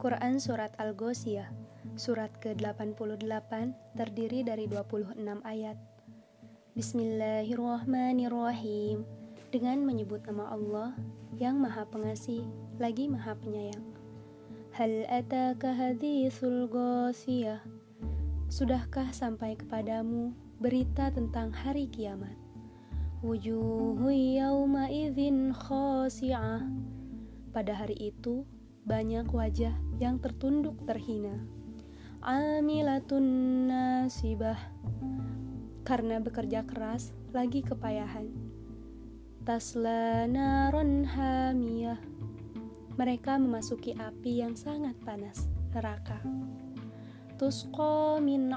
Quran Surat Al-Ghosiyah Surat ke-88 terdiri dari 26 ayat. Bismillahirrahmanirrahim. Dengan menyebut nama Allah yang maha pengasih lagi maha penyayang. Hal ataka hadithul ghosiyah? Sudahkah sampai kepadamu berita tentang hari kiamat? Wujuhu yawma idhin khasi'ah Pada hari itu banyak wajah yang tertunduk terhina. Amilatun nasibah karena bekerja keras lagi kepayahan. Tasla naron hamiyah mereka memasuki api yang sangat panas, neraka. Tusqa min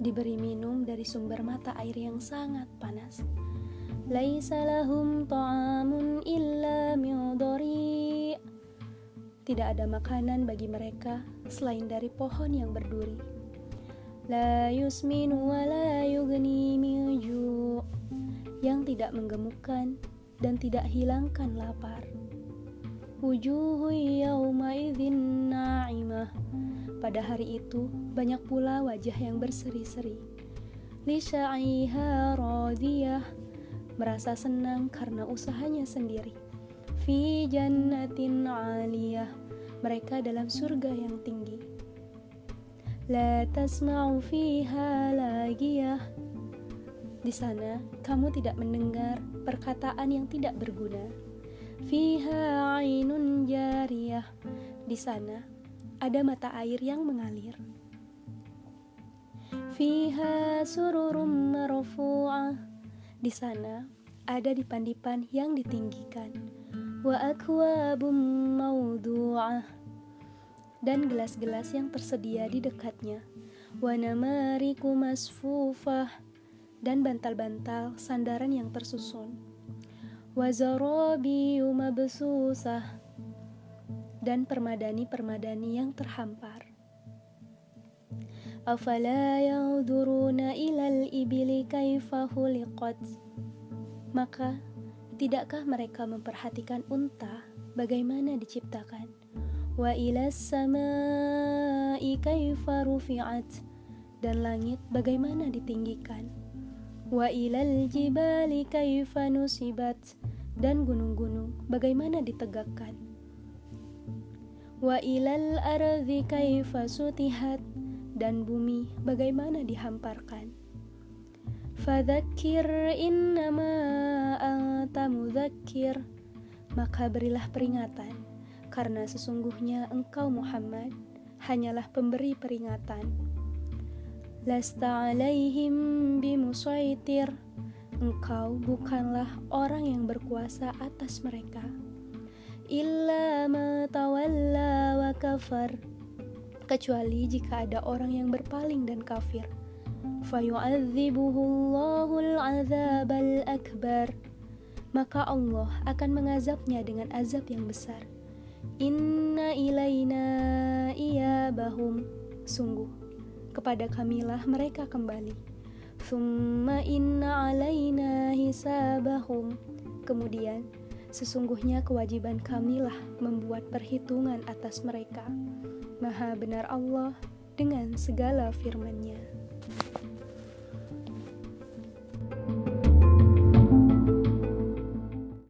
diberi minum dari sumber mata air yang sangat panas. Ta'amun illa Tidak ada makanan bagi mereka selain dari pohon yang berduri. La yusminu la yugni Yang tidak menggemukkan dan tidak hilangkan lapar. Wujuhu yawma Pada hari itu banyak pula wajah yang berseri-seri. Lisha'iha radiyah merasa senang karena usahanya sendiri. Fi jannatin aliyah, mereka dalam surga yang tinggi. La tasma'u fiha lagiyah. Di sana kamu tidak mendengar perkataan yang tidak berguna. Fiha ainun jariyah. Di sana ada mata air yang mengalir. Fiha sururum marfu'ah di sana ada dipan-dipan yang ditinggikan. Wa akwabum mawdu'ah dan gelas-gelas yang tersedia di dekatnya. Wa namariku masfufah dan bantal-bantal sandaran yang tersusun. Wa zarabiyu mabsusah dan permadani-permadani yang terhampar. Afala yanzuruna ilal ibili kaifa Maka tidakkah mereka memperhatikan unta bagaimana diciptakan? Wa ilas samai kaifa rufi'at? Dan langit bagaimana ditinggikan? Wa ilal jibali kaifa nusibat? Dan gunung-gunung bagaimana ditegakkan Wa ilal ardi kaifa sutihat dan bumi bagaimana dihamparkan. Fadzakir innama anta mudzakir maka berilah peringatan karena sesungguhnya engkau Muhammad hanyalah pemberi peringatan. Lasta alaihim bimusaitir engkau bukanlah orang yang berkuasa atas mereka. Illa ma tawalla wa kafar kecuali jika ada orang yang berpaling dan kafir. Fayu'adzibuhullahul azabal akbar. Maka Allah akan mengazabnya dengan azab yang besar. Inna ilaina iyabahum. Sungguh, kepada kamilah mereka kembali. Thumma inna alaina hisabahum. Kemudian, sesungguhnya kewajiban kamilah membuat perhitungan atas mereka. Maha benar Allah dengan segala firman-Nya.